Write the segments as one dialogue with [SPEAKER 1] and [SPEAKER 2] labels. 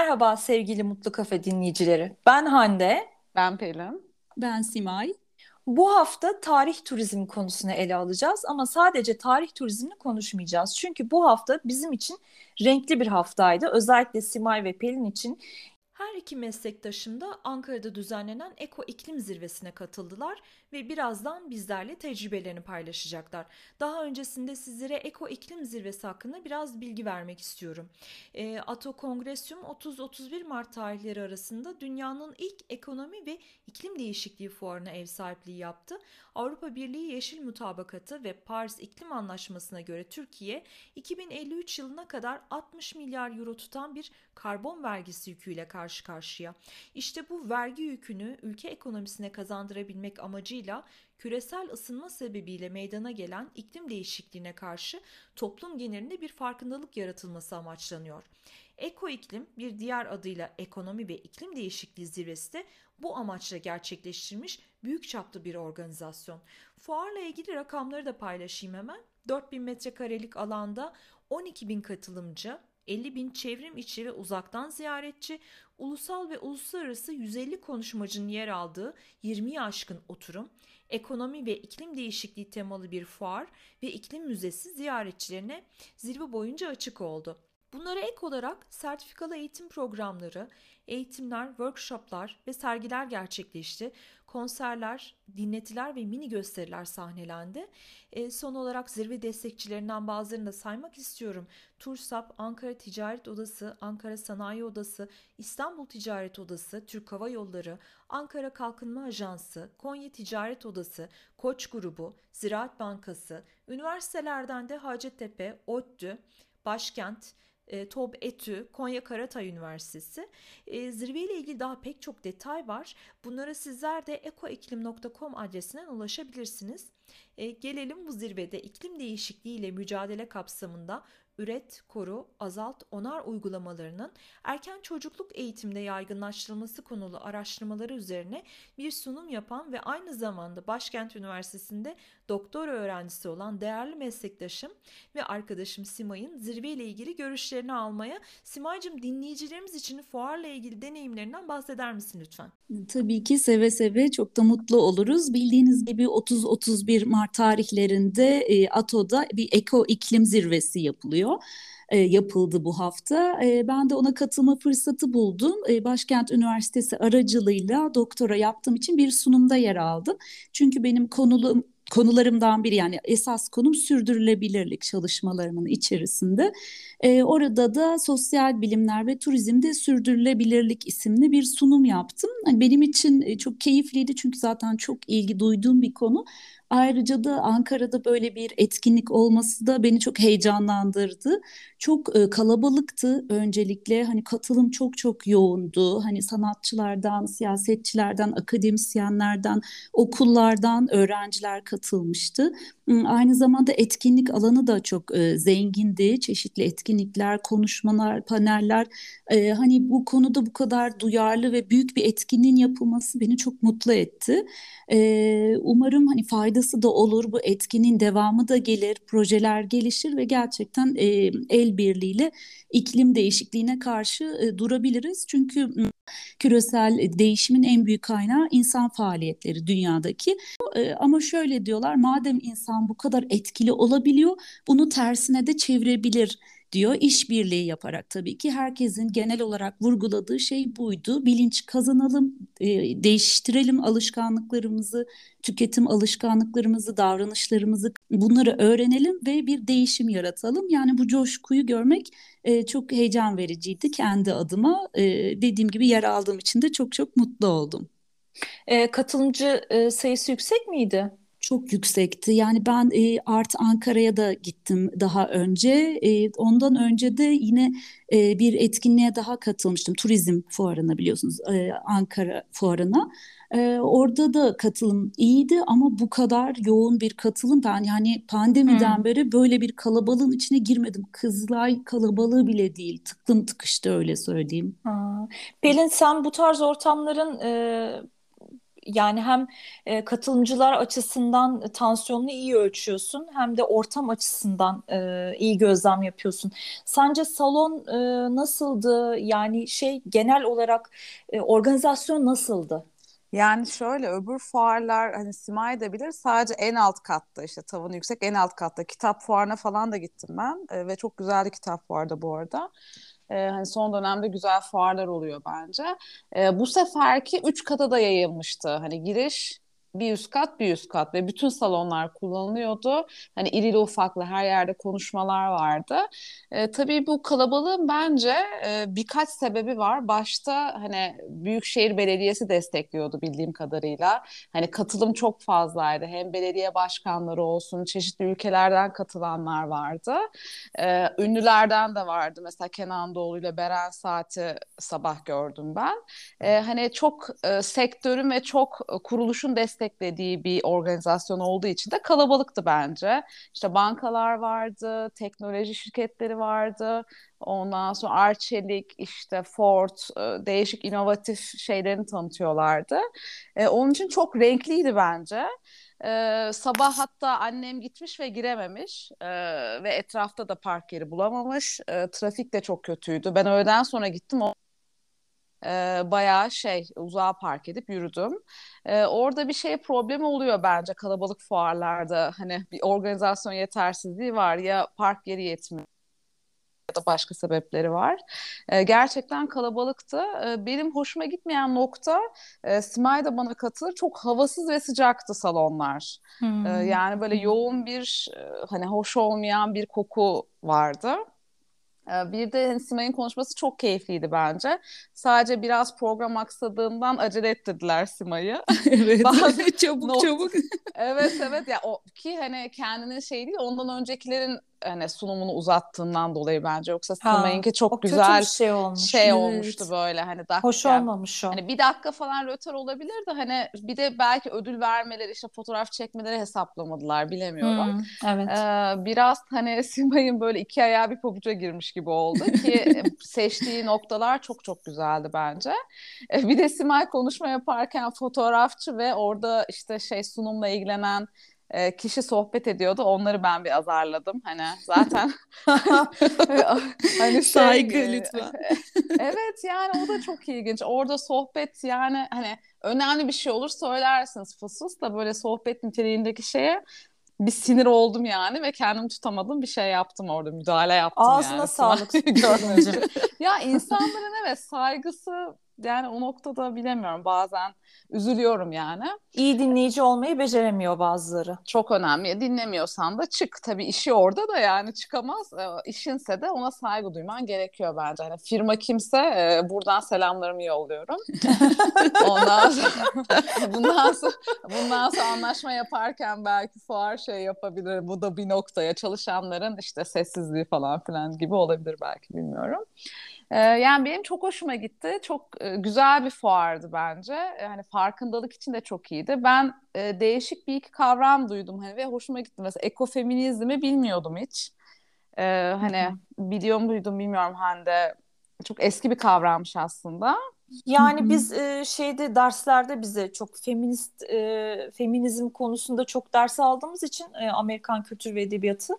[SPEAKER 1] Merhaba sevgili Mutlu Kafe dinleyicileri. Ben Hande.
[SPEAKER 2] Ben Pelin.
[SPEAKER 3] Ben Simay.
[SPEAKER 1] Bu hafta tarih turizmi konusunu ele alacağız ama sadece tarih turizmini konuşmayacağız. Çünkü bu hafta bizim için renkli bir haftaydı. Özellikle Simay ve Pelin için her iki meslektaşım da Ankara'da düzenlenen Eko İklim Zirvesi'ne katıldılar ve birazdan bizlerle tecrübelerini paylaşacaklar. Daha öncesinde sizlere Eko İklim Zirvesi hakkında biraz bilgi vermek istiyorum. E, Ato Kongresyum 30-31 Mart tarihleri arasında dünyanın ilk ekonomi ve iklim değişikliği fuarına ev sahipliği yaptı. Avrupa Birliği Yeşil Mutabakatı ve Paris İklim Anlaşması'na göre Türkiye 2053 yılına kadar 60 milyar euro tutan bir karbon vergisi yüküyle karşı karşıya. İşte bu vergi yükünü ülke ekonomisine kazandırabilmek amacıyla küresel ısınma sebebiyle meydana gelen iklim değişikliğine karşı toplum genelinde bir farkındalık yaratılması amaçlanıyor. Eko iklim bir diğer adıyla ekonomi ve iklim değişikliği zirvesi de bu amaçla gerçekleştirilmiş büyük çaplı bir organizasyon. Fuarla ilgili rakamları da paylaşayım hemen. 4000 metrekarelik alanda 12 bin katılımcı, 50 bin çevrim içi ve uzaktan ziyaretçi, ulusal ve uluslararası 150 konuşmacının yer aldığı 20'yi aşkın oturum, ekonomi ve iklim değişikliği temalı bir fuar ve iklim müzesi ziyaretçilerine zirve boyunca açık oldu. Bunlara ek olarak sertifikalı eğitim programları, eğitimler, workshoplar ve sergiler gerçekleşti. Konserler, dinletiler ve mini gösteriler sahnelendi. E, son olarak zirve destekçilerinden bazılarını da saymak istiyorum. Tursap, Ankara Ticaret Odası, Ankara Sanayi Odası, İstanbul Ticaret Odası, Türk Hava Yolları, Ankara Kalkınma Ajansı, Konya Ticaret Odası, Koç Grubu, Ziraat Bankası, üniversitelerden de Hacettepe, ODTÜ, Başkent, e, TOB ETÜ, Konya Karatay Üniversitesi. E, zirve ile ilgili daha pek çok detay var. Bunlara sizler de ekoiklim.com adresinden ulaşabilirsiniz. E, gelelim bu zirvede iklim değişikliği ile mücadele kapsamında üret, koru, azalt, onar uygulamalarının erken çocukluk eğitimde yaygınlaştırılması konulu araştırmaları üzerine bir sunum yapan ve aynı zamanda Başkent Üniversitesi'nde doktor öğrencisi olan değerli meslektaşım ve arkadaşım Simay'ın zirve ile ilgili görüşlerini almaya. Simay'cığım dinleyicilerimiz için fuarla ilgili deneyimlerinden bahseder misin lütfen?
[SPEAKER 3] Tabii ki seve seve çok da mutlu oluruz. Bildiğiniz gibi 30-31 Mart tarihlerinde e, ATO'da bir eko iklim zirvesi yapılıyor e, yapıldı bu hafta. E, ben de ona katılma fırsatı buldum. Başkent Üniversitesi aracılığıyla doktora yaptığım için bir sunumda yer aldım. Çünkü benim konulum konularımdan biri yani esas konum sürdürülebilirlik çalışmalarımın içerisinde. E, orada da sosyal bilimler ve turizmde sürdürülebilirlik isimli bir sunum yaptım. Yani benim için e, çok keyifliydi çünkü zaten çok ilgi duyduğum bir konu. Ayrıca da Ankara'da böyle bir etkinlik olması da beni çok heyecanlandırdı. Çok e, kalabalıktı öncelikle. Hani katılım çok çok yoğundu. Hani sanatçılardan, siyasetçilerden, akademisyenlerden, okullardan öğrenciler katılmıştı. Aynı zamanda etkinlik alanı da çok e, zengindi. Çeşitli etkinlikler, konuşmalar, paneller. E, hani bu konuda bu kadar duyarlı ve büyük bir etkinliğin yapılması beni çok mutlu etti. E, umarım hani faydası da olur. Bu etkinin devamı da gelir, projeler gelişir ve gerçekten e, el birliğiyle iklim değişikliğine karşı e, durabiliriz. Çünkü küresel değişimin en büyük kaynağı insan faaliyetleri dünyadaki. E, ama şöyle diyorlar madem insan bu kadar etkili olabiliyor bunu tersine de çevirebilir diyor. İşbirliği yaparak tabii ki herkesin genel olarak vurguladığı şey buydu. Bilinç kazanalım, e, değiştirelim alışkanlıklarımızı, tüketim alışkanlıklarımızı, davranışlarımızı bunları öğrenelim ve bir değişim yaratalım. Yani bu coşkuyu görmek e, çok heyecan vericiydi kendi adıma. E, dediğim gibi yer aldığım için de çok çok mutlu oldum.
[SPEAKER 1] E, katılımcı e, sayısı yüksek miydi?
[SPEAKER 3] Çok yüksekti. Yani ben e, Art Ankara'ya da gittim daha önce. E, ondan önce de yine e, bir etkinliğe daha katılmıştım. Turizm fuarına biliyorsunuz e, Ankara fuarına. E, orada da katılım iyiydi ama bu kadar yoğun bir katılım ben yani pandemiden hmm. beri böyle bir kalabalığın içine girmedim. Kızılay kalabalığı bile değil. Tıklım tıkıştı öyle söyleyeyim.
[SPEAKER 1] Aa. Pelin sen bu tarz ortamların e, yani hem e, katılımcılar açısından tansiyonunu iyi ölçüyorsun hem de ortam açısından e, iyi gözlem yapıyorsun. Sence salon e, nasıldı? Yani şey genel olarak e, organizasyon nasıldı?
[SPEAKER 2] Yani şöyle öbür fuarlar hani Simay da bilir sadece en alt katta işte tavanı yüksek en alt katta kitap fuarına falan da gittim ben e, ve çok güzel bir kitap fuarda bu arada. E, hani son dönemde güzel fuarlar oluyor bence. E, bu seferki üç kata da yayılmıştı. Hani giriş bir üst kat bir üst kat ve bütün salonlar kullanılıyordu. Hani irili ufaklı her yerde konuşmalar vardı. E, tabii bu kalabalığın bence e, birkaç sebebi var. Başta hani Büyükşehir Belediyesi destekliyordu bildiğim kadarıyla. Hani katılım çok fazlaydı. Hem belediye başkanları olsun, çeşitli ülkelerden katılanlar vardı. E, ünlülerden de vardı. Mesela Kenan Doğulu ile Beren Saat'i sabah gördüm ben. E, hani çok e, sektörün ve çok kuruluşun destekliyordu desteklediği bir organizasyon olduğu için de kalabalıktı bence. İşte bankalar vardı, teknoloji şirketleri vardı. Ondan sonra Arçelik, işte Ford, e, değişik inovatif şeylerini tanıtıyorlardı. E, onun için çok renkliydi bence. Ee, sabah hatta annem gitmiş ve girememiş ee, ve etrafta da park yeri bulamamış. Ee, trafik de çok kötüydü. Ben öğleden sonra gittim. O e, bayağı şey uzağa park edip yürüdüm. E, orada bir şey problemi oluyor bence kalabalık fuarlarda. Hani bir organizasyon yetersizliği var ya park yeri yetmiyor ya da başka sebepleri var. E, gerçekten kalabalıktı. E, benim hoşuma gitmeyen nokta e, Simay da bana katılır çok havasız ve sıcaktı salonlar. Hmm. E, yani böyle yoğun bir e, hani hoş olmayan bir koku vardı. Ee, bir de hani Simay'ın konuşması çok keyifliydi bence. Sadece biraz program aksadığından acele ettirdiler Simay'ı.
[SPEAKER 3] evet. Bazı çabuk not... çabuk.
[SPEAKER 2] evet evet ya o ki hani kendinin şey değil ondan öncekilerin hani sunumunu uzattığından dolayı bence yoksa Simay'ınki çok
[SPEAKER 1] o
[SPEAKER 2] güzel
[SPEAKER 1] şey olmuş.
[SPEAKER 2] Şey evet. olmuştu böyle hani
[SPEAKER 1] dakika. Hoş olmamış o.
[SPEAKER 2] Hani bir dakika falan rötar olabilir de hani bir de belki ödül vermeleri işte fotoğraf çekmeleri hesaplamadılar bilemiyorum.
[SPEAKER 1] Hmm, evet.
[SPEAKER 2] Ee, biraz hani Simay'ın böyle iki ayağı bir pabuca girmiş gibi oldu ki seçtiği noktalar çok çok güzeldi bence. Ee, bir de Simay konuşma yaparken fotoğrafçı ve orada işte şey sunumla ilgilenen e, kişi sohbet ediyordu. Onları ben bir azarladım. Hani zaten
[SPEAKER 3] hani şey, saygı e, lütfen.
[SPEAKER 2] evet yani o da çok ilginç. Orada sohbet yani hani önemli bir şey olur söylersiniz fısfıs da böyle sohbet niteliğindeki şeye bir sinir oldum yani ve kendimi tutamadım bir şey yaptım orada müdahale yaptım
[SPEAKER 1] Ağzına
[SPEAKER 2] yani.
[SPEAKER 1] sağlık.
[SPEAKER 2] ya insanların evet saygısı yani o noktada bilemiyorum bazen üzülüyorum yani.
[SPEAKER 1] İyi dinleyici olmayı beceremiyor bazıları.
[SPEAKER 2] Çok önemli. Dinlemiyorsan da çık. Tabii işi orada da yani çıkamaz. E, işinse de ona saygı duyman gerekiyor bence. Hani firma kimse e, buradan selamlarımı yolluyorum. Ondan sonra, bundan sonra, bundan sonra anlaşma yaparken belki fuar şey yapabilir. Bu da bir noktaya çalışanların işte sessizliği falan filan gibi olabilir belki bilmiyorum. Ee, yani benim çok hoşuma gitti. Çok e, güzel bir fuardı bence. Yani farkındalık için de çok iyiydi. Ben e, değişik bir iki kavram duydum hani ve hoşuma gitti. Mesela ekofeminizmi bilmiyordum hiç. Ee, hani biliyor muydum bilmiyorum Hande. Çok eski bir kavrammış aslında.
[SPEAKER 1] Yani biz e, şeyde derslerde bize çok feminist e, feminizm konusunda çok ders aldığımız için e, Amerikan kültür ve edebiyatı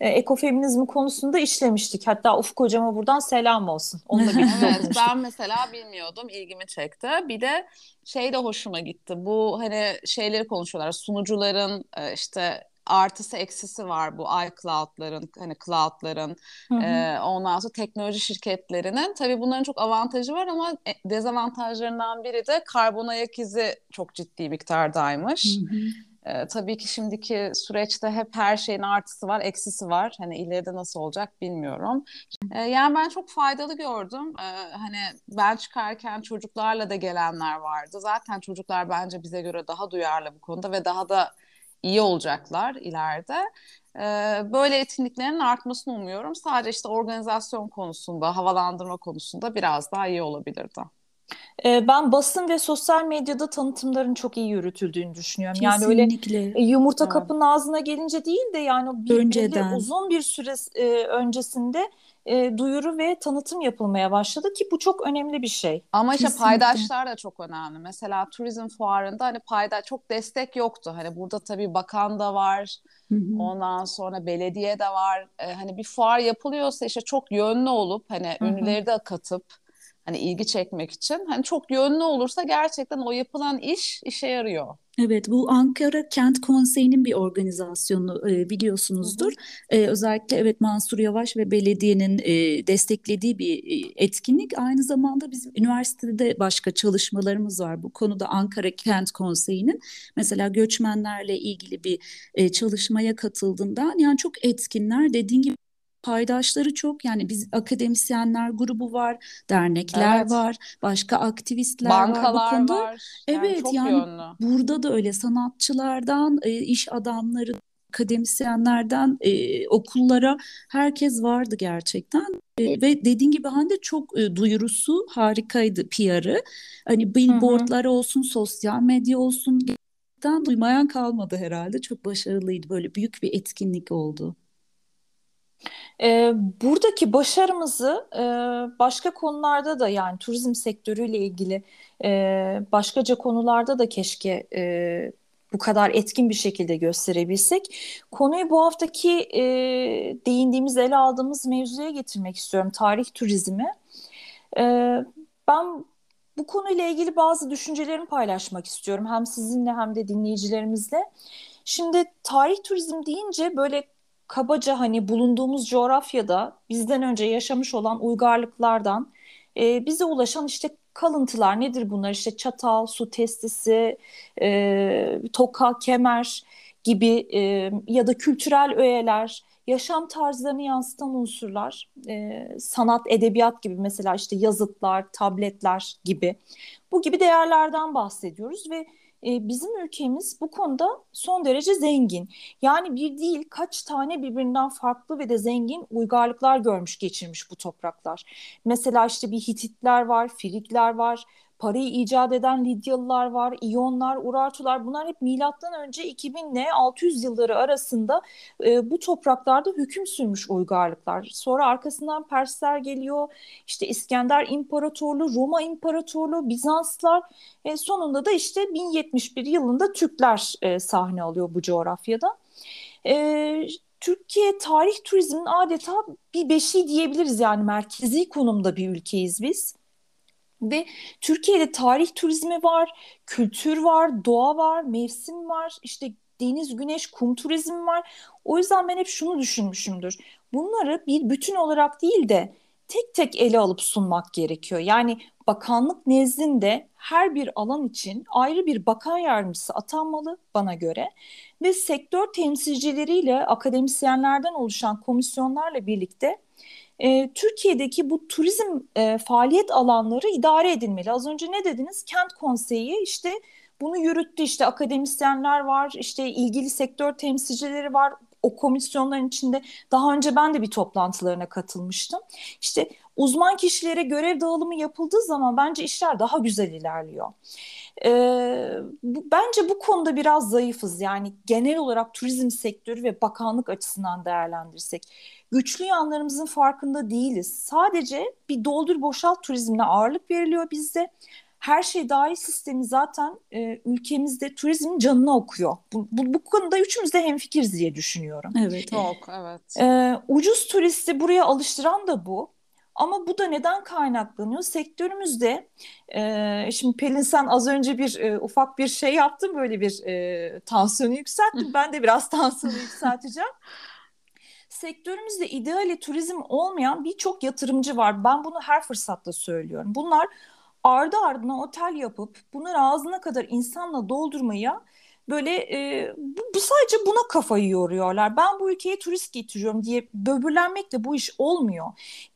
[SPEAKER 1] e, ekofeminizm konusunda işlemiştik. Hatta Ufuk hocama buradan selam olsun. Onunla birlikte
[SPEAKER 2] evet, ben mesela bilmiyordum, ilgimi çekti. Bir de şey de hoşuma gitti. Bu hani şeyleri konuşuyorlar. Sunucuların e, işte artısı eksisi var bu iCloud'ların hani cloud'ların e, ondan sonra teknoloji şirketlerinin tabii bunların çok avantajı var ama e, dezavantajlarından biri de karbon ayak izi çok ciddi miktardaymış. Hı hı. E, tabii ki şimdiki süreçte hep her şeyin artısı var, eksisi var. Hani ileride nasıl olacak bilmiyorum. E, yani ben çok faydalı gördüm. E, hani ben çıkarken çocuklarla da gelenler vardı. Zaten çocuklar bence bize göre daha duyarlı bu konuda ve daha da iyi olacaklar ileride. Ee, böyle etkinliklerin artmasını umuyorum. Sadece işte organizasyon konusunda, havalandırma konusunda biraz daha iyi olabilirdi.
[SPEAKER 1] Ee, ben basın ve sosyal medyada tanıtımların çok iyi yürütüldüğünü düşünüyorum. Kesinlikle. Yani öyle yumurta evet. kapının ağzına gelince değil de yani bir, Önceden. uzun bir süre e, öncesinde e, duyuru ve tanıtım yapılmaya başladı ki bu çok önemli bir şey.
[SPEAKER 2] Ama işte Kesinlikle. paydaşlar da çok önemli. Mesela turizm fuarında hani payda çok destek yoktu. Hani burada tabii bakan da var. Hı hı. Ondan sonra belediye de var. Ee, hani bir fuar yapılıyorsa işte çok yönlü olup hani hı hı. ünlüleri de katıp hani ilgi çekmek için hani çok yönlü olursa gerçekten o yapılan iş işe yarıyor.
[SPEAKER 3] Evet, bu Ankara Kent Konseyi'nin bir organizasyonu e, biliyorsunuzdur. Hı hı. E, özellikle evet Mansur Yavaş ve belediyenin e, desteklediği bir e, etkinlik. Aynı zamanda bizim üniversitede başka çalışmalarımız var bu konuda Ankara Kent Konseyi'nin. Mesela göçmenlerle ilgili bir e, çalışmaya katıldığından yani çok etkinler dediğin gibi paydaşları çok yani biz akademisyenler grubu var, dernekler evet. var, başka aktivistler
[SPEAKER 2] Bankalar
[SPEAKER 3] var
[SPEAKER 2] bu konuda. Var.
[SPEAKER 3] Yani evet yani yönlü. burada da öyle sanatçılardan e, iş adamları akademisyenlerden e, okullara herkes vardı gerçekten e, ve dediğin gibi Hande çok e, duyurusu harikaydı PR'ı hani billboardlar olsun sosyal medya olsun gerçekten duymayan kalmadı herhalde çok başarılıydı böyle büyük bir etkinlik oldu.
[SPEAKER 1] E, buradaki başarımızı e, başka konularda da yani turizm sektörüyle ilgili e, başkaca konularda da keşke e, bu kadar etkin bir şekilde gösterebilsek. Konuyu bu haftaki değindiğimiz, ele aldığımız mevzuya getirmek istiyorum. Tarih turizmi. Ben bu konuyla ilgili bazı düşüncelerimi paylaşmak istiyorum. Hem sizinle hem de dinleyicilerimizle. Şimdi tarih turizm deyince böyle kabaca hani bulunduğumuz coğrafyada bizden önce yaşamış olan uygarlıklardan e, bize ulaşan işte kalıntılar nedir bunlar? İşte çatal, su testisi, e, toka, kemer gibi e, ya da kültürel öğeler, yaşam tarzlarını yansıtan unsurlar, e, sanat, edebiyat gibi mesela işte yazıtlar, tabletler gibi. Bu gibi değerlerden bahsediyoruz ve e, bizim ülkemiz bu konuda son derece zengin. Yani bir değil kaç tane birbirinden farklı ve de zengin uygarlıklar görmüş geçirmiş bu topraklar. Mesela işte bir Hititler var, Frigler var, parayı icat eden Lidyalılar var, İyonlar, Urartular bunlar hep milattan önce 2000 ile 600 yılları arasında e, bu topraklarda hüküm sürmüş uygarlıklar. Sonra arkasından Persler geliyor, işte İskender İmparatorluğu, Roma İmparatorluğu, Bizanslar e, sonunda da işte 1071 yılında Türkler e, sahne alıyor bu coğrafyada. E, Türkiye tarih turizminin adeta bir beşiği diyebiliriz yani merkezi konumda bir ülkeyiz biz. Ve Türkiye'de tarih turizmi var, kültür var, doğa var, mevsim var, işte deniz, güneş, kum turizmi var. O yüzden ben hep şunu düşünmüşümdür. Bunları bir bütün olarak değil de tek tek ele alıp sunmak gerekiyor. Yani bakanlık nezdinde her bir alan için ayrı bir bakan yardımcısı atanmalı bana göre ve sektör temsilcileriyle akademisyenlerden oluşan komisyonlarla birlikte e, Türkiye'deki bu turizm e, faaliyet alanları idare edilmeli. Az önce ne dediniz? Kent konseyi işte bunu yürüttü. İşte akademisyenler var, işte ilgili sektör temsilcileri var. O komisyonların içinde daha önce ben de bir toplantılarına katılmıştım. İşte uzman kişilere görev dağılımı yapıldığı zaman bence işler daha güzel ilerliyor. Ee, bu, bence bu konuda biraz zayıfız. Yani genel olarak turizm sektörü ve bakanlık açısından değerlendirsek güçlü yanlarımızın farkında değiliz. Sadece bir doldur boşalt turizmine ağırlık veriliyor bizde. Her şey dahil sistemi zaten e, ülkemizde turizmin canına okuyor. Bu, bu, bu konuda üçümüz de hemfikiriz diye düşünüyorum.
[SPEAKER 2] Evet. Çok evet.
[SPEAKER 1] E, ucuz turisti buraya alıştıran da bu. Ama bu da neden kaynaklanıyor? Sektörümüzde e, şimdi Pelin sen az önce bir e, ufak bir şey yaptın böyle bir e, tansiyonu yükselttin. ben de biraz tansiyonu yükselteceğim sektörümüzde ideali turizm olmayan birçok yatırımcı var. Ben bunu her fırsatta söylüyorum. Bunlar ardı ardına otel yapıp bunları ağzına kadar insanla doldurmaya böyle e, bu, sadece buna kafayı yoruyorlar. Ben bu ülkeye turist getiriyorum diye böbürlenmekle bu iş olmuyor.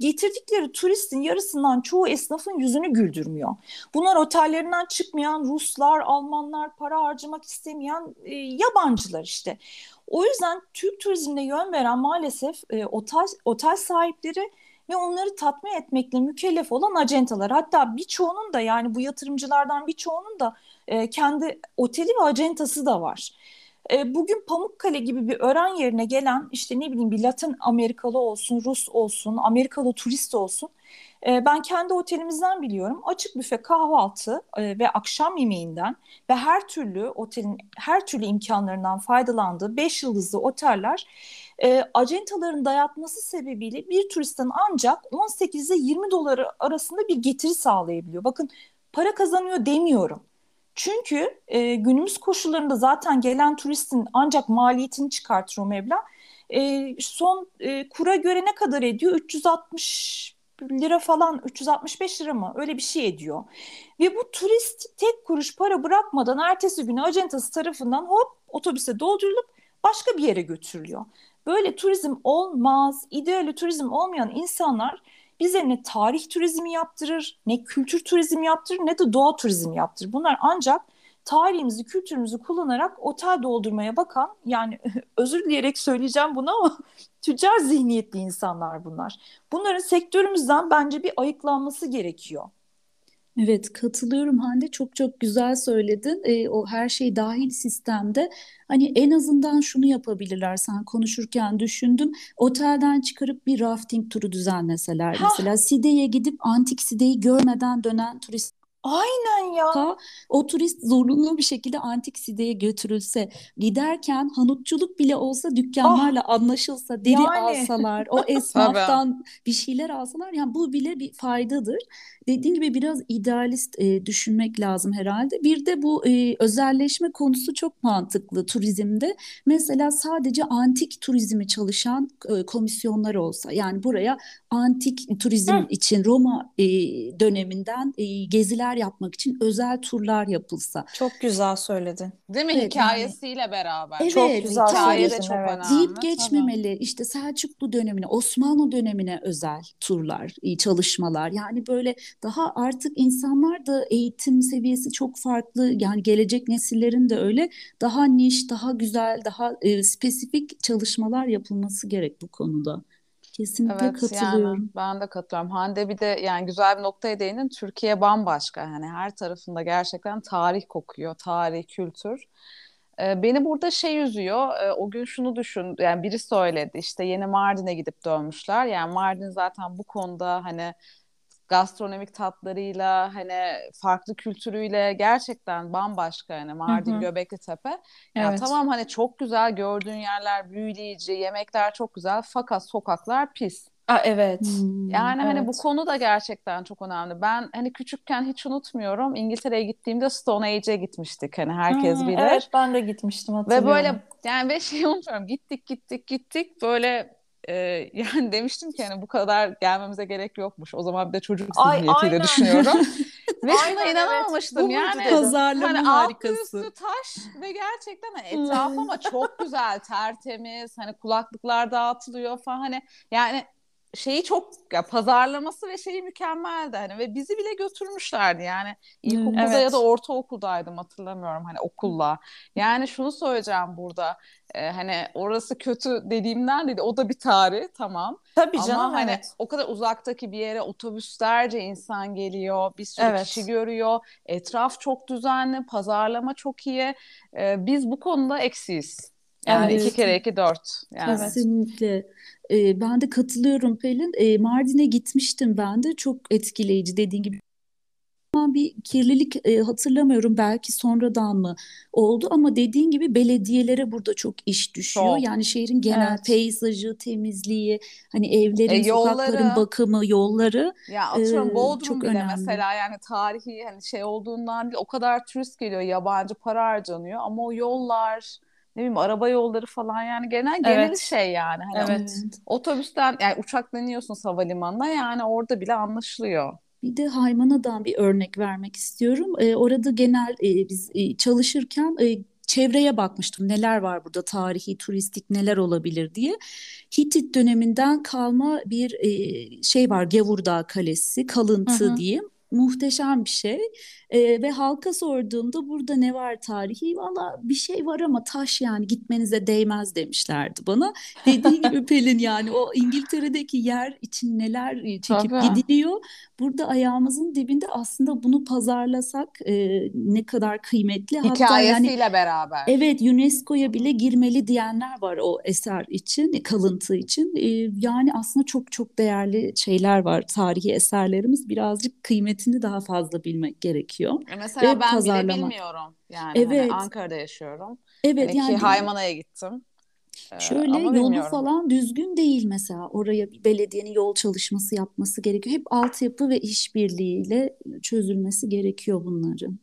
[SPEAKER 1] Getirdikleri turistin yarısından çoğu esnafın yüzünü güldürmüyor. Bunlar otellerinden çıkmayan Ruslar, Almanlar, para harcamak istemeyen e, yabancılar işte. O yüzden Türk turizmine yön veren maalesef e, otel, otel sahipleri ve onları tatmin etmekle mükellef olan acentalar. Hatta birçoğunun da yani bu yatırımcılardan birçoğunun da e, kendi oteli ve acentası da var. E, bugün Pamukkale gibi bir öğren yerine gelen işte ne bileyim bir Latin Amerikalı olsun, Rus olsun, Amerikalı turist olsun. E, ben kendi otelimizden biliyorum. Açık büfe kahvaltı e, ve akşam yemeğinden ve her türlü otelin her türlü imkanlarından faydalandığı 5 yıldızlı oteller e, acentaların dayatması sebebiyle bir turistten ancak 18 ile 20 doları arasında bir getiri sağlayabiliyor. Bakın para kazanıyor demiyorum. Çünkü e, günümüz koşullarında zaten gelen turistin ancak maliyetini çıkartır o meblağ. E, son e, kura göre ne kadar ediyor? 360 lira falan 365 lira mı öyle bir şey ediyor. Ve bu turist tek kuruş para bırakmadan ertesi günü acentası tarafından hop otobüse doldurulup başka bir yere götürülüyor. Böyle turizm olmaz. İdeali turizm olmayan insanlar bize ne tarih turizmi yaptırır, ne kültür turizmi yaptırır, ne de doğa turizmi yaptırır. Bunlar ancak tarihimizi, kültürümüzü kullanarak otel doldurmaya bakan, yani özür dileyerek söyleyeceğim bunu ama tüccar zihniyetli insanlar bunlar. Bunların sektörümüzden bence bir ayıklanması gerekiyor.
[SPEAKER 3] Evet katılıyorum Hande çok çok güzel söyledin. E, o her şey dahil sistemde hani en azından şunu yapabilirler sen konuşurken düşündüm. Otelden çıkarıp bir rafting turu düzenleseler. Ha. Mesela Side'ye gidip antik Side'yi görmeden dönen turist
[SPEAKER 1] Aynen ya.
[SPEAKER 3] O turist zorunlu bir şekilde antik sideye götürülse, giderken hanutçuluk bile olsa dükkanlarla ah, anlaşılsa, deri yani. alsalar, o esnaftan bir şeyler alsalar yani bu bile bir faydadır. Dediğim gibi biraz idealist e, düşünmek lazım herhalde. Bir de bu e, özelleşme konusu çok mantıklı turizmde. Mesela sadece antik turizmi çalışan e, komisyonlar olsa yani buraya antik turizm Hı. için Roma e, döneminden e, geziler yapmak için özel turlar yapılsa.
[SPEAKER 1] Çok güzel söyledin.
[SPEAKER 2] Değil mi? Evet, Hikayesiyle yani. beraber.
[SPEAKER 3] Evet, çok güzel hikaye de çok evet. önemli. Deyip geçmemeli. Tamam. İşte Selçuklu dönemine, Osmanlı dönemine özel turlar, çalışmalar. Yani böyle daha artık insanlar da eğitim seviyesi çok farklı. Yani gelecek nesillerin de öyle daha niş, daha güzel, daha e, spesifik çalışmalar yapılması gerek bu konuda. Kesinlikle evet, katılıyorum.
[SPEAKER 2] Yani ben de katılıyorum. Hande bir de yani güzel bir noktaya değindin. Türkiye bambaşka. Yani her tarafında gerçekten tarih kokuyor. Tarih, kültür. Ee, beni burada şey üzüyor. Ee, o gün şunu düşün. Yani biri söyledi. İşte yeni Mardin'e gidip dönmüşler. Yani Mardin zaten bu konuda hani gastronomik tatlarıyla hani farklı kültürüyle gerçekten bambaşka yani Mardin hı hı. Göbekli Tepe. Yani evet. tamam hani çok güzel gördüğün yerler büyüleyici, yemekler çok güzel fakat sokaklar pis.
[SPEAKER 1] Aa, evet.
[SPEAKER 2] Hmm, yani evet. hani bu konu da gerçekten çok önemli. Ben hani küçükken hiç unutmuyorum. İngiltere'ye gittiğimde Stone Age'e gitmiştik. Hani herkes hmm, bilir. Evet
[SPEAKER 1] ben de gitmiştim hatırlıyorum.
[SPEAKER 2] Ve böyle yani ve şey unutmuyorum. Gittik gittik gittik böyle e, yani demiştim ki hani bu kadar gelmemize gerek yokmuş. O zaman bir de çocuk zihniyetiyle düşünüyorum. ve şuna inanamamıştım evet. yani.
[SPEAKER 3] Pazarlama hani harikası.
[SPEAKER 2] Altı üstü taş ve gerçekten hani etraf ama çok güzel, tertemiz. Hani kulaklıklar dağıtılıyor falan hani yani şeyi çok ya pazarlaması ve şeyi mükemmeldi hani ve bizi bile götürmüşlerdi yani ilkokulda evet. ya da ortaokuldaydım hatırlamıyorum hani okulla. Yani şunu söyleyeceğim burada e, hani orası kötü dediğimden değil o da bir tarih tamam.
[SPEAKER 1] Tabii canım
[SPEAKER 2] Ama hani
[SPEAKER 1] evet.
[SPEAKER 2] o kadar uzaktaki bir yere otobüslerce insan geliyor bir sürü evet. kişi görüyor etraf çok düzenli pazarlama çok iyi e, biz bu konuda eksiyiz. Yani evet. iki kere iki dört. Yani.
[SPEAKER 3] Kesinlikle. E, ben de katılıyorum Pelin. E, Mardin'e gitmiştim ben de. Çok etkileyici dediğin gibi. Bir kirlilik e, hatırlamıyorum belki sonradan mı oldu ama dediğin gibi belediyelere burada çok iş düşüyor. Çok. Yani şehrin genel evet. peyzajı, temizliği, hani evlerin, e, yolları, sokakların bakımı, yolları
[SPEAKER 2] ya atıyorum e, Bodrum çok bile önemli. mesela yani tarihi hani şey olduğundan değil o kadar turist geliyor, yabancı para harcanıyor ama o yollar ne bileyim araba yolları falan yani genel genel evet. şey yani. Hani evet. Otobüsten yani uçakla iniyorsun havalimanına yani orada bile anlaşılıyor.
[SPEAKER 3] Bir de Haymana'dan bir örnek vermek istiyorum. Ee, orada genel e, biz e, çalışırken e, çevreye bakmıştım. Neler var burada tarihi, turistik neler olabilir diye. Hitit döneminden kalma bir e, şey var Gevurdağ Kalesi, kalıntı hı hı. diyeyim muhteşem bir şey. E, ve halka sorduğumda burada ne var tarihi? Valla bir şey var ama taş yani gitmenize değmez demişlerdi bana. Dediği gibi Pelin yani o İngiltere'deki yer için neler çekip Tabii. gidiliyor. Burada ayağımızın dibinde aslında bunu pazarlasak e, ne kadar kıymetli.
[SPEAKER 2] Hikayesiyle Hatta yani, beraber.
[SPEAKER 3] Evet UNESCO'ya bile girmeli diyenler var o eser için, kalıntı için. E, yani aslında çok çok değerli şeyler var. Tarihi eserlerimiz birazcık kıymetini daha fazla bilmek gerekiyor.
[SPEAKER 2] E mesela Ve ben pazarlama. bile bilmiyorum. Yani hani evet. hani Ankara'da yaşıyorum. Evet hani yani. Ki Haymana'ya gittim.
[SPEAKER 3] Ee, Şöyle Ama yolu falan düzgün değil mesela. Oraya bir belediyenin yol çalışması yapması gerekiyor. Hep altyapı ve işbirliğiyle çözülmesi gerekiyor bunların.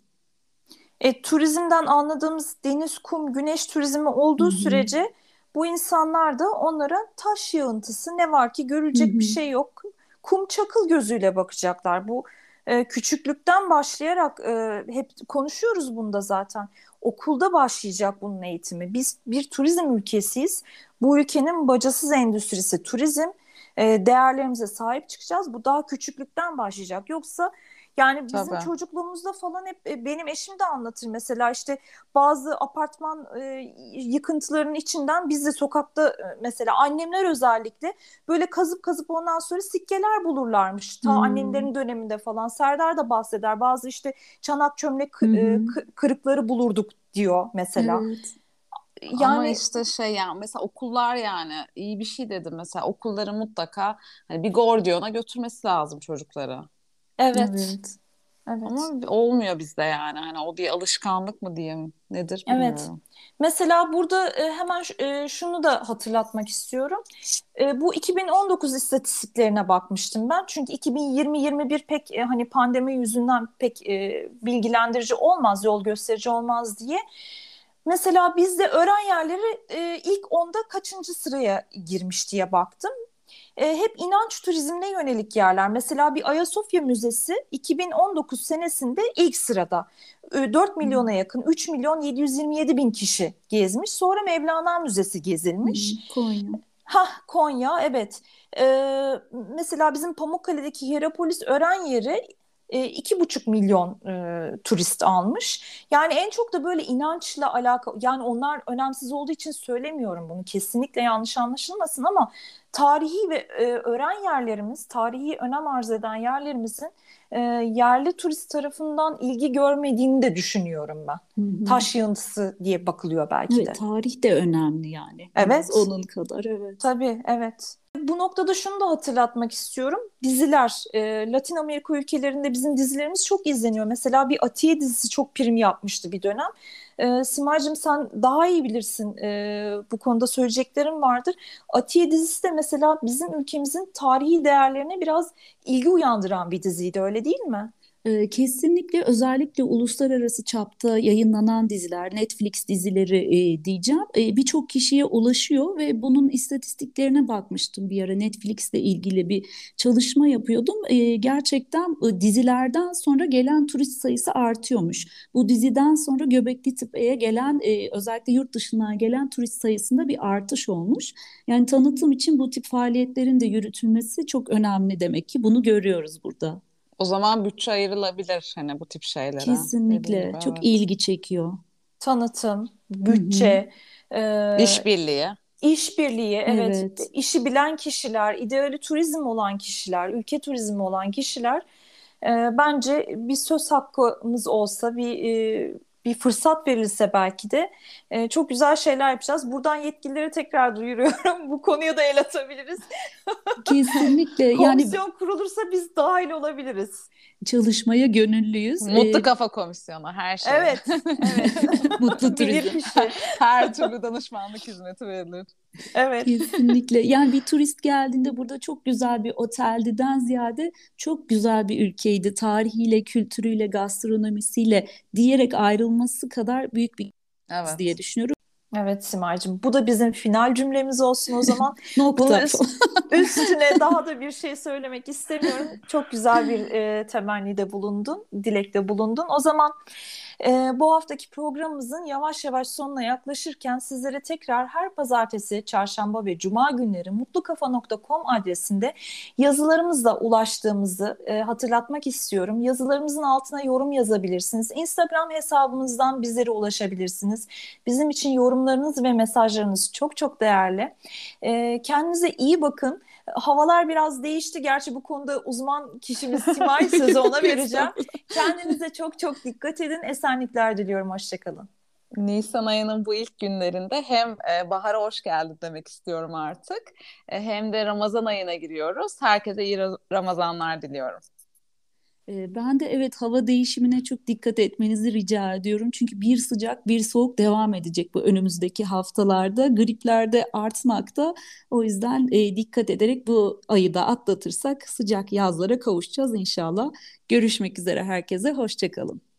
[SPEAKER 1] E, turizmden anladığımız deniz, kum, güneş turizmi olduğu Hı-hı. sürece bu insanlar da onlara taş yığıntısı ne var ki görülecek Hı-hı. bir şey yok. Kum çakıl gözüyle bakacaklar. Bu e, küçüklükten başlayarak e, hep konuşuyoruz bunda zaten. Okulda başlayacak bunun eğitimi. Biz bir turizm ülkesiyiz. Bu ülkenin bacasız endüstrisi turizm. E, değerlerimize sahip çıkacağız. Bu daha küçüklükten başlayacak. Yoksa yani bizim Tabii. çocukluğumuzda falan hep e, benim eşim de anlatır mesela işte bazı apartman e, yıkıntılarının içinden biz de sokakta e, mesela annemler özellikle böyle kazıp kazıp ondan sonra sikkeler bulurlarmış. Ta hmm. annemlerin döneminde falan Serdar da bahseder. Bazı işte çanak çömlek hmm. e, kırıkları bulurduk diyor mesela. Evet.
[SPEAKER 2] Yani Ama işte şey yani mesela okullar yani iyi bir şey dedim mesela okulları mutlaka hani bir Gordion'a götürmesi lazım çocukları.
[SPEAKER 1] Evet. Evet.
[SPEAKER 2] Evet. Ama olmuyor bizde yani. Hani o bir alışkanlık mı diyeyim nedir bilmiyorum. Evet.
[SPEAKER 1] Mesela burada e, hemen e, şunu da hatırlatmak istiyorum. E, bu 2019 istatistiklerine bakmıştım ben. Çünkü 2020-21 pek hani pandemi yüzünden pek bilgilendirici olmaz, yol gösterici olmaz diye. Mesela bizde öğren yerleri ilk onda kaçıncı sıraya girmiş diye baktım e, hep inanç turizmine yönelik yerler. Mesela bir Ayasofya Müzesi 2019 senesinde ilk sırada. E, 4 milyona yakın 3 milyon 727 bin kişi gezmiş. Sonra Mevlana Müzesi gezilmiş.
[SPEAKER 3] Konya.
[SPEAKER 1] Ha Konya evet. Ee, mesela bizim Pamukkale'deki Hierapolis öğren yeri iki buçuk milyon e, turist almış. Yani en çok da böyle inançla alakalı yani onlar önemsiz olduğu için söylemiyorum bunu kesinlikle yanlış anlaşılmasın ama tarihi ve e, öğren yerlerimiz, tarihi önem arz eden yerlerimizin e, yerli turist tarafından ilgi görmediğini de düşünüyorum ben. Hı hı. Taş yığıntısı diye bakılıyor belki
[SPEAKER 3] evet, de. Tarih de önemli yani.
[SPEAKER 1] Evet.
[SPEAKER 3] onun kadar evet.
[SPEAKER 1] Tabii evet. Bu noktada şunu da hatırlatmak istiyorum. Diziler, e, Latin Amerika ülkelerinde bizim dizilerimiz çok izleniyor. Mesela bir Atiye dizisi çok prim yapmıştı bir dönem. E, Simay'cığım sen daha iyi bilirsin e, bu konuda söyleyeceklerim vardır. Atiye dizisi de mesela bizim ülkemizin tarihi değerlerine biraz ilgi uyandıran bir diziydi öyle değil mi?
[SPEAKER 3] Kesinlikle özellikle uluslararası çapta yayınlanan diziler, Netflix dizileri e, diyeceğim e, birçok kişiye ulaşıyor ve bunun istatistiklerine bakmıştım bir ara Netflix'le ilgili bir çalışma yapıyordum. E, gerçekten e, dizilerden sonra gelen turist sayısı artıyormuş. Bu diziden sonra Göbekli Tepe'ye gelen e, özellikle yurt dışından gelen turist sayısında bir artış olmuş. Yani tanıtım için bu tip faaliyetlerin de yürütülmesi çok önemli demek ki bunu görüyoruz burada.
[SPEAKER 2] O zaman bütçe ayrılabilir hani bu tip şeylere.
[SPEAKER 3] Kesinlikle. Gibi, Çok evet. ilgi çekiyor.
[SPEAKER 1] Tanıtım, bütçe,
[SPEAKER 2] e, işbirliği.
[SPEAKER 1] İşbirliği, evet. evet. İşi bilen kişiler, ideali turizm olan kişiler, ülke turizmi olan kişiler e, bence bir söz hakkımız olsa, bir e, bir fırsat verilse belki de e, çok güzel şeyler yapacağız. Buradan yetkilileri tekrar duyuruyorum. Bu konuya da el atabiliriz.
[SPEAKER 3] Kesinlikle.
[SPEAKER 1] Komisyon yani kurulursa biz dahil olabiliriz.
[SPEAKER 3] Çalışmaya gönüllüyüz.
[SPEAKER 2] Mutlu ee, Kafa Komisyonu her şey.
[SPEAKER 1] Evet. evet.
[SPEAKER 3] Mutlu turizm.
[SPEAKER 2] her türlü danışmanlık hizmeti verilir.
[SPEAKER 1] Evet.
[SPEAKER 3] Kesinlikle. Yani bir turist geldiğinde burada çok güzel bir oteldiden ziyade çok güzel bir ülkeydi. Tarihiyle, kültürüyle, gastronomisiyle diyerek ayrılması kadar büyük bir evet. diye düşünüyorum.
[SPEAKER 1] Evet Simay'cığım bu da bizim final cümlemiz olsun o zaman.
[SPEAKER 3] Nokta. Bunun
[SPEAKER 1] üst, üstüne daha da bir şey söylemek istemiyorum. Çok güzel bir e, temennide bulundun, dilekte bulundun. O zaman E, bu haftaki programımızın yavaş yavaş sonuna yaklaşırken sizlere tekrar her pazartesi, çarşamba ve cuma günleri mutlukafa.com adresinde yazılarımızla ulaştığımızı e, hatırlatmak istiyorum. Yazılarımızın altına yorum yazabilirsiniz. Instagram hesabımızdan bizlere ulaşabilirsiniz. Bizim için yorumlarınız ve mesajlarınız çok çok değerli. E, kendinize iyi bakın. Havalar biraz değişti. Gerçi bu konuda uzman kişimiz Simay sözü ona vereceğim. Kendinize çok çok dikkat edin. Esenlikler diliyorum. Hoşçakalın.
[SPEAKER 2] Nisan ayının bu ilk günlerinde hem e, bahara hoş geldin demek istiyorum artık. E, hem de Ramazan ayına giriyoruz. Herkese iyi Ramazanlar diliyorum.
[SPEAKER 3] Ben de evet hava değişimine çok dikkat etmenizi rica ediyorum. Çünkü bir sıcak bir soğuk devam edecek bu önümüzdeki haftalarda. Gripler de artmakta. O yüzden e, dikkat ederek bu ayı da atlatırsak sıcak yazlara kavuşacağız inşallah. Görüşmek üzere herkese. Hoşçakalın.